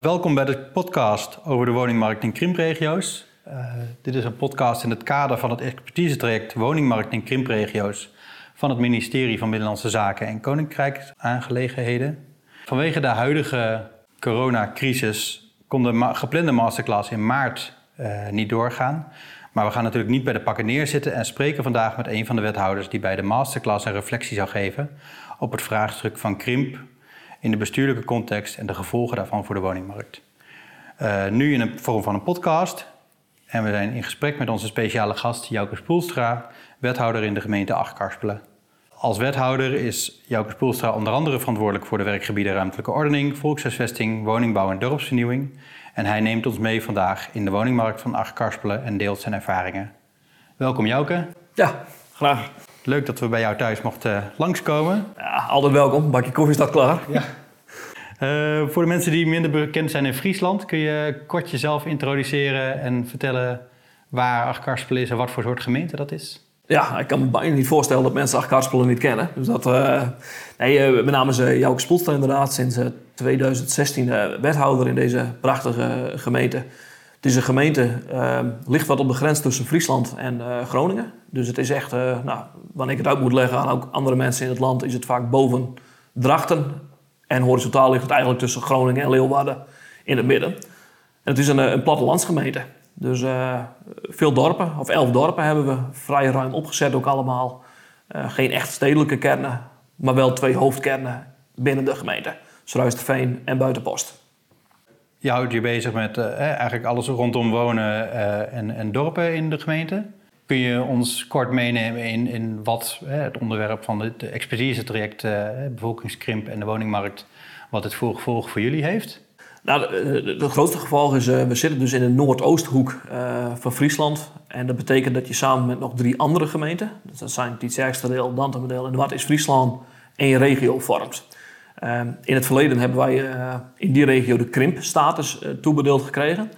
Welkom bij de podcast over de woningmarkt in krimpregio's. Uh, dit is een podcast in het kader van het expertise-traject Woningmarkt in krimpregio's van het ministerie van Binnenlandse Zaken en Koninkrijksaangelegenheden. Vanwege de huidige coronacrisis kon de geplande masterclass in maart uh, niet doorgaan. Maar we gaan natuurlijk niet bij de pakken neerzitten en spreken vandaag met een van de wethouders die bij de masterclass een reflectie zou geven op het vraagstuk van krimp in de bestuurlijke context en de gevolgen daarvan voor de woningmarkt. Uh, nu in de vorm van een podcast. En we zijn in gesprek met onze speciale gast Jouke Spoelstra, wethouder in de gemeente Achtkarspelen. Als wethouder is Jouke Spoelstra onder andere verantwoordelijk voor de werkgebieden ruimtelijke ordening, volkshuisvesting, woningbouw en dorpsvernieuwing. En hij neemt ons mee vandaag in de woningmarkt van Achtkarspelen en deelt zijn ervaringen. Welkom Jouke. Ja, graag. Leuk dat we bij jou thuis mochten langskomen. Ja, altijd welkom. Bakje koffie staat klaar. Ja. Uh, voor de mensen die minder bekend zijn in Friesland, kun je kort jezelf introduceren en vertellen waar Achtkarspelen is en wat voor soort gemeente dat is? Ja, ik kan me bijna niet voorstellen dat mensen Achtkarspelen niet kennen. Dus dat, uh, nee, uh, mijn naam is uh, Jouke Spoelstra inderdaad, sinds 2016 wethouder in deze prachtige gemeente. Het is een gemeente, uh, ligt wat op de grens tussen Friesland en uh, Groningen. Dus het is echt, uh, nou, wanneer ik het uit moet leggen aan ook andere mensen in het land, is het vaak boven Drachten. En horizontaal ligt het eigenlijk tussen Groningen en Leeuwarden in het midden. En het is een, een plattelandsgemeente. Dus veel dorpen, of elf dorpen hebben we vrij ruim opgezet ook allemaal. geen echt stedelijke kernen, maar wel twee hoofdkernen binnen de gemeente. Struisterveen en Buitenpost je houdt je bezig met uh, eigenlijk alles rondom wonen uh, en, en, dorpen in de gemeente. Kun je ons kort meenemen in, in wat het onderwerp van het expertise-traject bevolkingskrimp en de woningmarkt, wat het voor gevolg voor jullie heeft? Nou, het grootste gevolg is, we zitten dus in de Noordoosthoek van Friesland. En dat betekent dat je samen met nog drie andere gemeenten, dat zijn Tietzerkste deel, Dantemedeel en Wat is Friesland, één regio vormt. Ehm, in het verleden hebben wij eh, in die regio de krimpstatus uh, toebedeeld gekregen.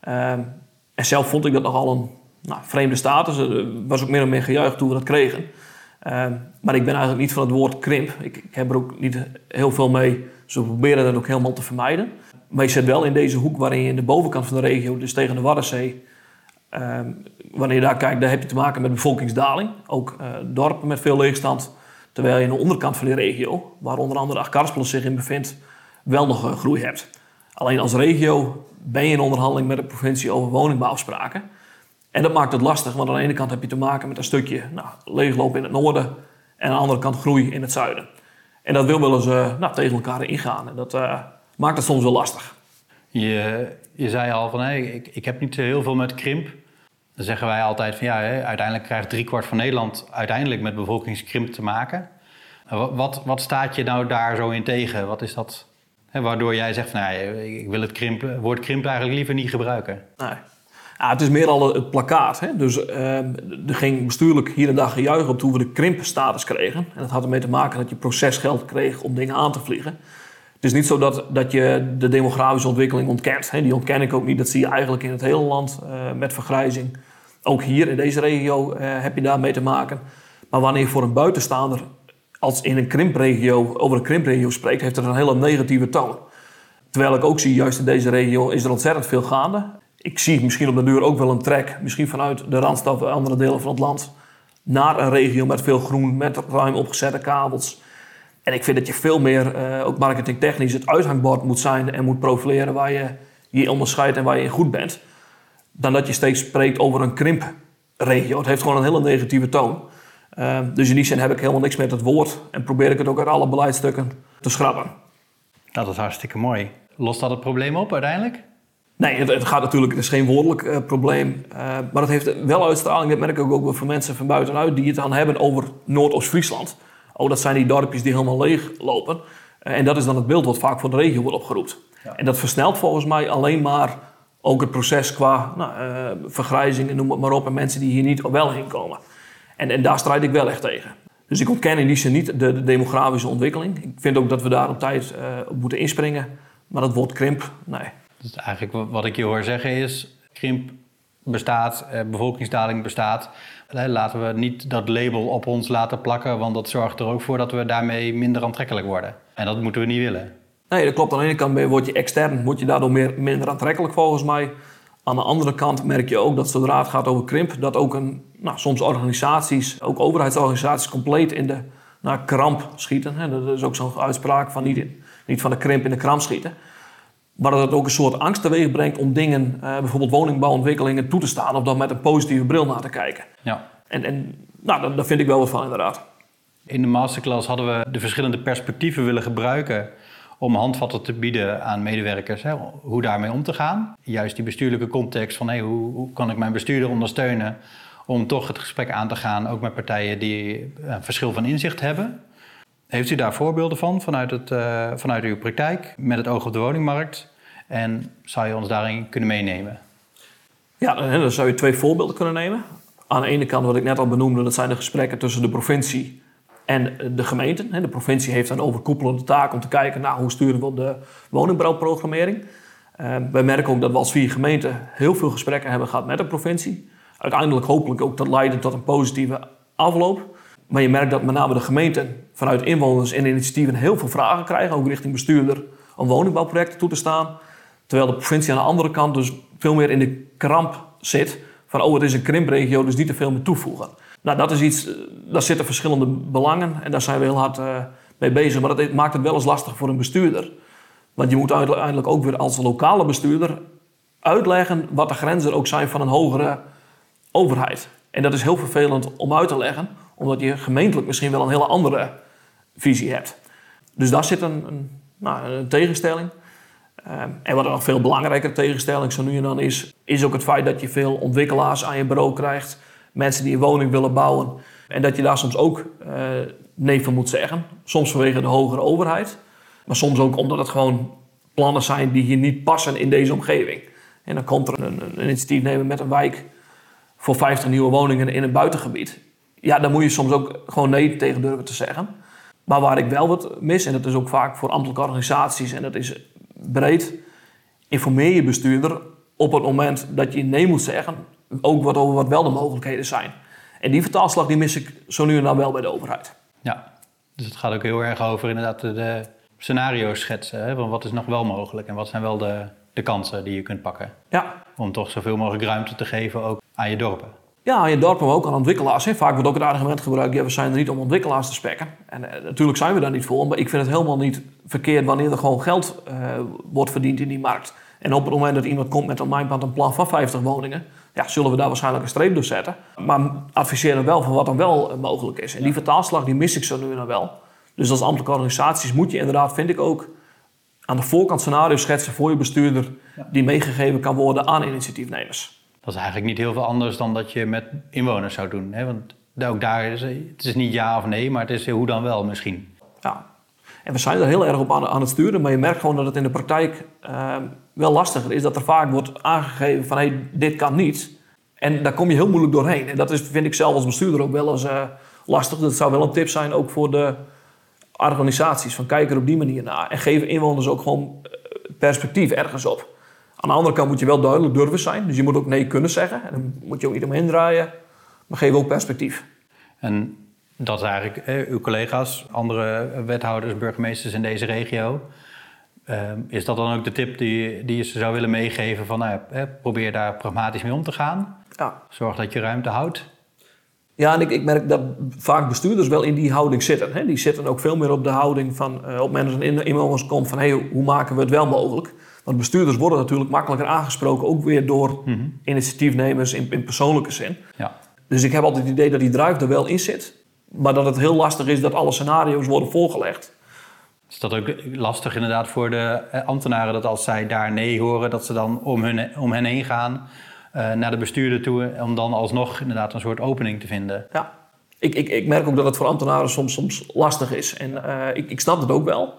Ehm, en zelf vond ik dat nogal een nou, vreemde status. Het was ook meer en meer gejuicht toen we dat kregen. Ehm, maar ik ben eigenlijk niet van het woord krimp. Ik, heb er ook niet heel veel mee. Dus we proberen dat ook helemaal te vermijden. Maar je zit wel in deze hoek waarin je in de bovenkant van de regio, dus tegen de Waddenzee, wanneer je daar kijkt, daar heb je te maken met bevolkingsdaling. Ook dorpen met veel leegstand. Terwijl je aan de onderkant van die regio, waar onder andere Akarspelen zich in bevindt, wel nog een groei hebt. Alleen als regio ben je in onderhandeling met de provincie over woningbouwafspraken. En dat maakt het lastig, want aan de ene kant heb je te maken met een stukje nou, leegloop in het noorden en aan de andere kant groei in het zuiden. En dat wil willen ze nou, tegen elkaar ingaan en dat uh, maakt het soms wel lastig. Je, je zei al van hey, ik, ik heb niet heel veel met krimp. Dan zeggen wij altijd van ja, uiteindelijk krijgt driekwart van Nederland uiteindelijk met bevolkingskrimp te maken. Wat, wat staat je nou daar zo in tegen? Wat is dat? Hè, waardoor jij zegt van nou, ik wil het krimp, woord krimp eigenlijk liever niet gebruiken. Nee. Het is meer al het plakkaat. Hè? Dus uh, er ging bestuurlijk hier en daar gejuichen op toen we de krimpstatus kregen. En dat had ermee te maken dat je procesgeld kreeg om dingen aan te vliegen. Het is niet zo dat, dat je de demografische ontwikkeling ontkent. Hè? Die ontken ik ook niet. Dat zie je eigenlijk in het hele land uh, met vergrijzing. Ook hier in deze regio uh, heb je daarmee te maken. Maar wanneer je voor een buitenstaander als in een krimpregio, over een krimpregio spreekt, heeft het een hele negatieve toon. Terwijl ik ook zie, juist in deze regio is er ontzettend veel gaande. Ik zie misschien op de duur ook wel een trek, misschien vanuit de Randstad of andere delen van het land, naar een regio met veel groen, met ruim opgezette kabels. En ik vind dat je veel meer, uh, ook marketingtechnisch, het uithangbord moet zijn en moet profileren waar je je onderscheidt en waar je in goed bent dan dat je steeds spreekt over een krimpregio. Het heeft gewoon een hele negatieve toon. Uh, dus in die zin heb ik helemaal niks met het woord en probeer ik het ook uit alle beleidstukken te schrappen. Nou, dat is hartstikke mooi. Lost dat het probleem op uiteindelijk? Nee, het, het gaat natuurlijk, het is geen woordelijk uh, probleem. Uh, maar het heeft wel uitstraling, dat merk ik ook voor mensen van buitenuit, die het dan hebben over Noordoost-Friesland. Oh, dat zijn die dorpjes die helemaal leeg lopen. en dat is dan het beeld wat vaak voor de regio wordt opgeroepen. Ja. En dat versnelt volgens mij alleen maar ook het proces qua nou, uh, vergrijzing noem het maar op. En mensen die hier niet wel heen komen. En, en daar strijd ik wel echt tegen. Dus ik ontken in die zin niet de, de demografische ontwikkeling. Ik vind ook dat we daar op tijd uh, op moeten inspringen. Maar dat woord krimp, nee. Dus eigenlijk wat ik je hoor zeggen is... krimp bestaat, eh, bevolkingsdaling bestaat. Laten we niet dat label op ons laten plakken... want dat zorgt er ook voor dat we daarmee minder aantrekkelijk worden. En dat moeten we niet willen. Nee, dat klopt. Aan de ene kant word je extern, word je daardoor meer, minder aantrekkelijk volgens mij. Aan de andere kant merk je ook dat zodra het gaat over krimp, dat ook een, nou, soms organisaties, ook overheidsorganisaties, compleet in de naar kramp schieten. Dat is ook zo'n uitspraak van niet, in, niet van de krimp in de kramp schieten. Maar dat het ook een soort angst teweeg brengt om dingen, uh, bijvoorbeeld woningbouwontwikkelingen, toe te staan of dan met een positieve bril naar te kijken. Ja. En, en nou, daar vind ik wel wat van inderdaad. In de masterclass hadden we de verschillende perspectieven willen gebruiken om handvatten te bieden aan medewerkers, hè, hoe daarmee om te gaan. Juist die bestuurlijke context van hoe, hoe kan ik mijn bestuurder ondersteunen om toch het gesprek aan te gaan, ook met partijen die een verschil van inzicht hebben. Heeft u daar voorbeelden van vanuit, het, uh, vanuit uw praktijk met het oog op de woningmarkt? En zou je ons daarin kunnen meenemen? Ja, dan zou je twee voorbeelden kunnen nemen. Aan de ene kant, wat ik net al benoemde, dat zijn de gesprekken tussen de provincie en de gemeenten. De provincie heeft een overkoepelende taak om te kijken naar hoe sturen we de woningbouwprogrammering. Uh, wij merken ook dat we als vier gemeenten heel veel gesprekken hebben gehad met de provincie. Uiteindelijk hopelijk ook dat leiden tot een positieve afloop. Maar je merkt dat met name de gemeenten vanuit inwoners en initiatieven heel veel vragen krijgen, ook richting bestuurder, om woningbouwprojecten toe te staan. Terwijl de provincie aan de andere kant dus veel meer in de kramp zit van oh, het is een krimpregio, dus niet te veel meer toevoegen. Nou, dat is iets, eh, daar zitten verschillende belangen en daar zijn we heel hard uh, mee bezig. Maar dat maakt het wel eens lastig voor een bestuurder. Want je moet uiteindelijk ook weer als lokale bestuurder uitleggen wat de grenzen ook zijn van een hogere overheid. En dat is heel vervelend om uit te leggen, omdat je gemeentelijk misschien wel een hele andere visie hebt. Dus daar zit een, een, nou, een tegenstelling. Ehm, en wat een nog veel belangrijker tegenstelling zo nu en dan is, is ook het feit dat je veel ontwikkelaars aan je bureau krijgt, mensen die een woning willen bouwen. En dat je daar soms ook uh, nee van moet zeggen. Soms vanwege de hogere overheid, maar soms ook omdat het gewoon plannen zijn die hier niet passen in deze omgeving. En dan komt er een, een initiatief nemen met een wijk voor 50 nieuwe woningen in een buitengebied. Ja, daar moet je soms ook gewoon nee tegen durven te zeggen. Maar waar ik wel wat mis, en dat is ook vaak voor ambtelijke organisaties en dat is breed, informeer je bestuurder op het moment dat je nee moet zeggen, ook wat over wat wel de mogelijkheden zijn. En die vertaalslag die mis ik zo nu en dan wel bij de overheid. Ja, dus het gaat ook heel erg over inderdaad de scenario's schetsen. Hè? Van wat is nog wel mogelijk en wat zijn wel de, de kansen die je kunt pakken. Ja. Om toch zoveel mogelijk ruimte te geven ook aan je dorpen. Ja, aan je dorpen, maar ook aan ontwikkelaars. Hè. Vaak wordt ook het argument gebruikt, ja, we zijn er niet om ontwikkelaars te spekken. En eh, natuurlijk zijn we daar niet voor, maar ik vind het helemaal niet verkeerd wanneer er gewoon geld uh, wordt verdiend in die markt. En op het moment dat iemand komt met een mijnpad een plan van 50 woningen, ja, zullen we daar waarschijnlijk een streep door zetten. Maar adviseren wel van wat dan wel eh, mogelijk is. En die vertaalslag die mis ik zo nu en dan wel. Dus als ambtelijke organisaties moet je inderdaad, vind ik ook, aan de voorkant scenario's schetsen voor je bestuurder die meegegeven kan worden aan initiatiefnemers. Dat is eigenlijk niet heel veel anders dan dat je met inwoners zou doen. Hè? Want ook daar is het is niet ja of nee, maar het is hoe dan wel misschien. Ja, en we zijn er heel erg op aan, het sturen, maar je merkt gewoon dat het in de praktijk uh, wel lastiger is. Dat er vaak wordt aangegeven van hey, dit kan niet. En daar kom je heel moeilijk doorheen. En dat is, vind ik zelf als bestuurder ook wel eens uh, lastig. Dat zou wel een tip zijn ook voor de organisaties. Van kijk er op die manier naar. En geef inwoners ook gewoon eh, perspectief ergens op. Aan de andere kant moet je wel duidelijk durven zijn. Dus je moet ook nee kunnen zeggen. En dan moet je ook niet omheen draaien. Maar geef ook perspectief. En dat is eigenlijk eh, uw collega's, andere wethouders, burgemeesters in deze regio. Uh, is dat dan ook de tip die, die je ze zou willen meegeven? Van, nou, eh, probeer daar pragmatisch mee om te gaan. Ja. Zorg dat je ruimte houdt. Ja, en ik, ik merk dat vaak bestuurders wel in die houding zitten. Hè? Die zitten ook veel meer op de houding van... Uh, op dat een inwoners komt van... Hey, hoe maken we het wel mogelijk? Want bestuurders worden natuurlijk makkelijker aangesproken... ook weer door mhm. initiatiefnemers in, in persoonlijke zin. Ja. Dus ik heb altijd het idee dat die drive er wel in zit. Maar dat het heel lastig is dat alle scenario's worden voorgelegd. Is dat ook lastig inderdaad voor de eh, ambtenaren... dat als zij daar nee horen... dat ze dan om, hun, om hen heen gaan... Uh, naar de bestuurder toe... om dan alsnog inderdaad een soort opening te vinden. Ja, ik, ik, ik merk ook dat het voor ambtenaren soms, soms lastig is. En uh, ik, ik snap het ook wel.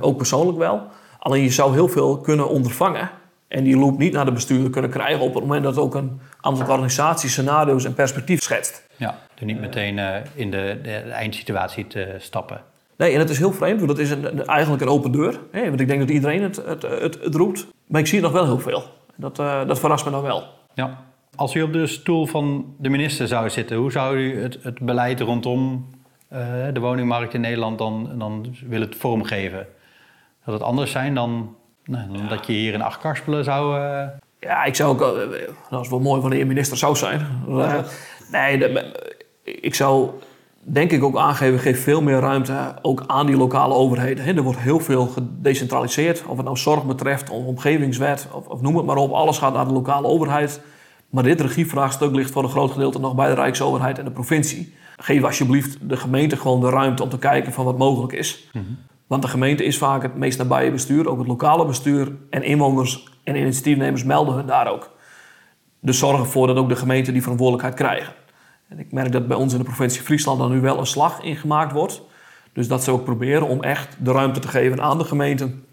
ook persoonlijk wel. Alleen je zou heel veel kunnen ondervangen en die loop niet naar de bestuurder kunnen krijgen op het moment dat ook een aantal organisatie scenario's en perspectief schetst. Ja, er niet meteen uh, in de, de, eindsituatie te stappen. Nee, en het is heel vreemd, want dat is een, eigenlijk een open deur. Hè? Want ik denk dat iedereen het, het, het, het, roept. Maar ik zie nog wel heel veel. Dat, uh, dat verrast me dan wel. Ja. Als u op de stoel van de minister zou zitten, hoe zou u het, het beleid rondom uh, de woningmarkt in Nederland dan, dan willen vormgeven? dat het anders zijn dan, nou, dan dat je hier in Achtkarspelen zou... Uh... Ja, ik zou ook... dat is wel mooi wanneer je minister zou zijn. nee, de, ik zou denk ik ook aangeven, geef veel meer ruimte ook aan die lokale overheden. Er wordt heel veel gedecentraliseerd, of het nou zorg betreft, of omgevingswet, of, of noem het maar op. Alles gaat naar de lokale overheid. Maar dit regievraagstuk ligt voor een groot gedeelte nog bij de Rijksoverheid en de provincie. Geef alsjeblieft de gemeente gewoon de ruimte om te kijken van wat mogelijk is. Mhm. Want de gemeente is vaak het meest nabije bestuur, ook het lokale bestuur. En inwoners en initiatiefnemers melden hun daar ook. Dus zorg ervoor dat ook de gemeenten die verantwoordelijkheid krijgen. En ik merk dat bij ons in de provincie Friesland dan nu wel een slag ingemaakt wordt. Dus dat ze ook proberen om echt de ruimte te geven aan de gemeenten.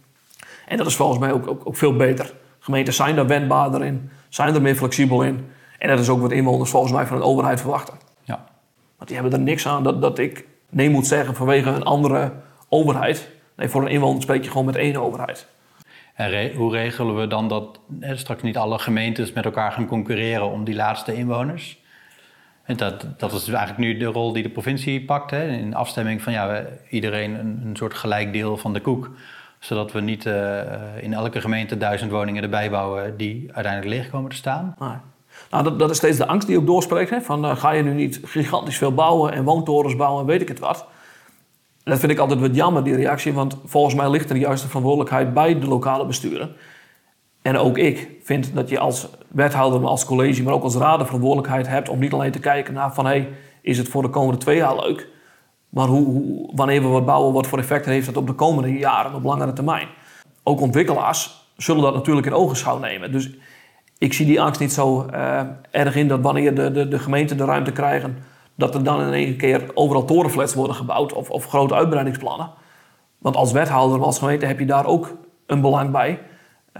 En dat is volgens mij ook, ook, ook veel beter. Gemeenten zijn daar wendbaarder in, zijn er meer flexibel in. En dat is ook wat inwoners volgens mij van een overheid verwachten. Ja. Want die hebben er niks aan dat, dat ik nee moet zeggen vanwege een andere overheid. Nee, voor een inwoner spreek je gewoon met één overheid. En hoe regelen we dan dat straks niet alle gemeentes met elkaar gaan concurreren om die laatste inwoners? En dat, dat is eigenlijk nu de rol die de provincie pakt. Hè, in afstemming van ja, iedereen een, een soort gelijk deel van de koek. Zodat we niet uh, in elke gemeente duizend woningen erbij bouwen die uiteindelijk leeg komen te staan. Nou, dat, dat, is steeds de angst die ook doorspreekt. Hè? Van uh, ga je nu niet gigantisch veel bouwen en woontorens bouwen en weet ik het wat. Dat vind ik altijd wat jammer, die reactie. Want volgens mij ligt er de verantwoordelijkheid bij de lokale besturen. En ook ik vind dat je als wethouder, als college, maar ook als raad de verantwoordelijkheid hebt om niet alleen te kijken naar van hey, is het voor de komende twee jaar leuk, maar hoe, hoe, wanneer we wat bouwen, wat voor effecten heeft dat op de komende jaren, op langere termijn. Ook ontwikkelaars zullen dat natuurlijk in ogenschouw nemen. Dus ik zie die angst niet zo uh, erg in dat wanneer de, de, de gemeenten de ruimte krijgen, dat er dan in één keer overal torenflats worden gebouwd of, of grote uitbreidingsplannen. Want als wethouder, als gemeente heb je daar ook een belang bij.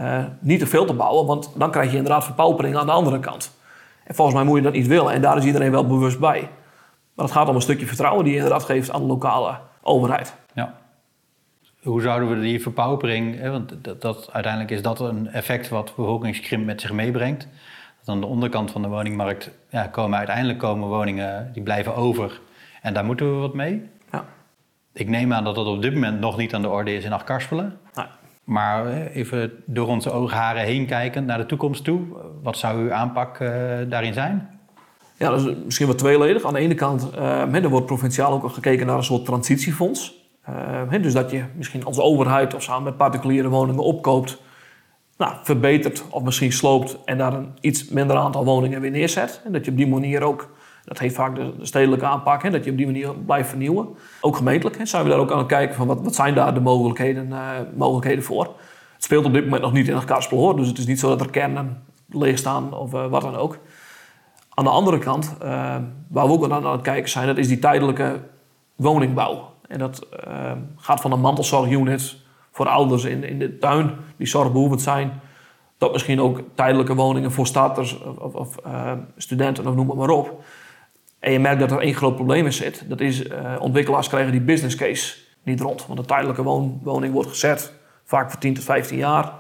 Uh, niet te veel te bouwen, want dan krijg je inderdaad verpaupering aan de andere kant. En volgens mij moet je dat niet willen en daar is iedereen wel bewust bij. Maar het gaat om een stukje vertrouwen die je inderdaad geeft aan de lokale overheid. Ja. Hoe zouden we die verpaupering, hè, want dat, dat, uiteindelijk is dat een effect wat bevolkingskrimp met zich meebrengt. Dat aan de onderkant van de woningmarkt ja, komen uiteindelijk komen woningen die blijven over. En daar moeten we wat mee. Ja. Ik neem aan dat dat op dit moment nog niet aan de orde is in Achtkarspelen. Nee. Maar eh, even door onze oogharen heen kijken naar de toekomst toe. Wat zou uw aanpak uh, daarin zijn? Ja, dat is misschien wat tweeledig. Aan de ene kant uh, er wordt provinciaal ook gekeken naar een soort transitiefonds. Uh, dus dat je misschien als overheid of samen met particuliere woningen opkoopt, nou, verbetert of misschien sloopt en daar een iets minder aantal woningen weer neerzet. En dat je op die manier ook dat heeft vaak de, stedelijke aanpak, hè, dat je op die manier blijft vernieuwen. Ook gemeentelijk hè, zijn we daar ook aan het kijken van wat, wat zijn daar de mogelijkheden, uh, mogelijkheden voor. Het speelt op dit moment nog niet in het hoor, dus het is niet zo dat er kernen leeg staan of uh, wat dan ook. Aan de andere kant, uh, waar we ook aan het kijken zijn, dat is die tijdelijke woningbouw. En dat gaat van een mantelzorgunit voor ouders in, in de tuin die zorgbehoevend zijn, tot misschien ook tijdelijke woningen voor starters of, of studenten of noem het maar op. En je merkt dat er één groot probleem in zit. Dat is, uh, ontwikkelaars krijgen die business case niet rond. Want een tijdelijke woning wordt gezet, vaak voor 10 tot 15 jaar.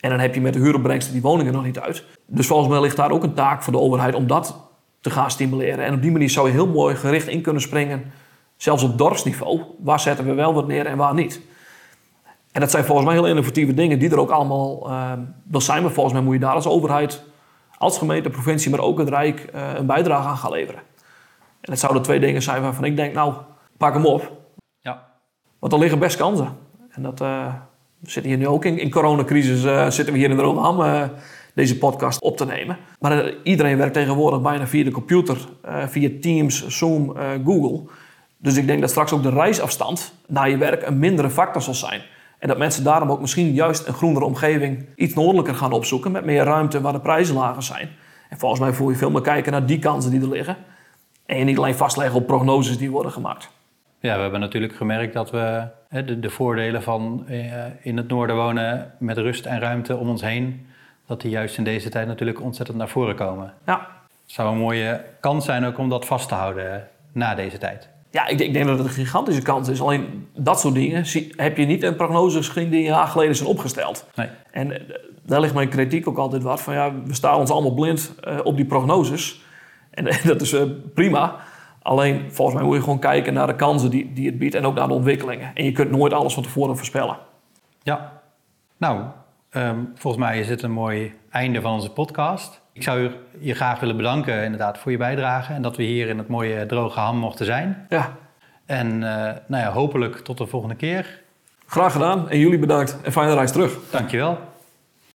En dan heb je met de huuropbrengsten die woningen nog niet uit. Dus volgens mij ligt daar ook een taak voor de overheid om dat te gaan stimuleren. En op die manier zou je heel mooi gericht in kunnen springen, zelfs op dorpsniveau. Waar zetten we wel wat neer en waar niet? En dat zijn volgens mij heel innovatieve dingen die er ook allemaal uh, wel zijn. Maar volgens mij moet je daar als overheid als gemeente, provincie, maar ook het Rijk uh, een bijdrage aan gaan leveren. En het zouden twee dingen zijn waarvan ik denk, nou, pak hem op. Ja. Want er liggen best kansen. En dat, uh, we zitten hier nu ook in, in coronacrisis, uh, zitten we hier in de Rotterdam deze podcast op te nemen. Maar iedereen werkt tegenwoordig bijna via de computer, via Teams, Zoom, Google. Dus ik denk dat straks ook de reisafstand naar je werk een mindere factor zal zijn. En dat mensen daarom ook misschien juist een groenere omgeving iets noordelijker gaan opzoeken. Met meer ruimte waar de prijzen lager zijn. En volgens mij voel je veel meer kijken naar die kansen die er liggen. En je niet alleen vastleggen op prognoses die worden gemaakt. Ja, we hebben natuurlijk gemerkt dat we de, de voordelen van eh, in het noorden wonen met rust en ruimte om ons heen, dat die juist in deze tijd natuurlijk ontzettend naar voren komen. Ja. Het zou een mooie kans zijn ook om dat vast te houden na deze tijd. Ja, ik, ik, denk dat het een gigantische kans is. Alleen dat soort dingen heb je niet in prognoses die een jaar geleden zijn opgesteld. Nee. En eh, daar ligt mijn kritiek ook altijd wat van ja, we staan ons allemaal blind uh, op die prognoses. En dat is uh, prima. Alleen volgens mij moet je gewoon kijken naar de kansen die, die het biedt en ook naar de ontwikkelingen. En je kunt nooit alles van tevoren voorspellen. Ja, nou, ehm, volgens mij is dit een mooi einde van onze podcast. Ik zou je graag willen bedanken inderdaad voor je bijdrage en dat we hier in het mooie droge ham mochten zijn. Ja, En eh, nou ja, hopelijk tot de volgende keer. graag gedaan. En jullie bedankt. En fijne reis terug. Dankjewel.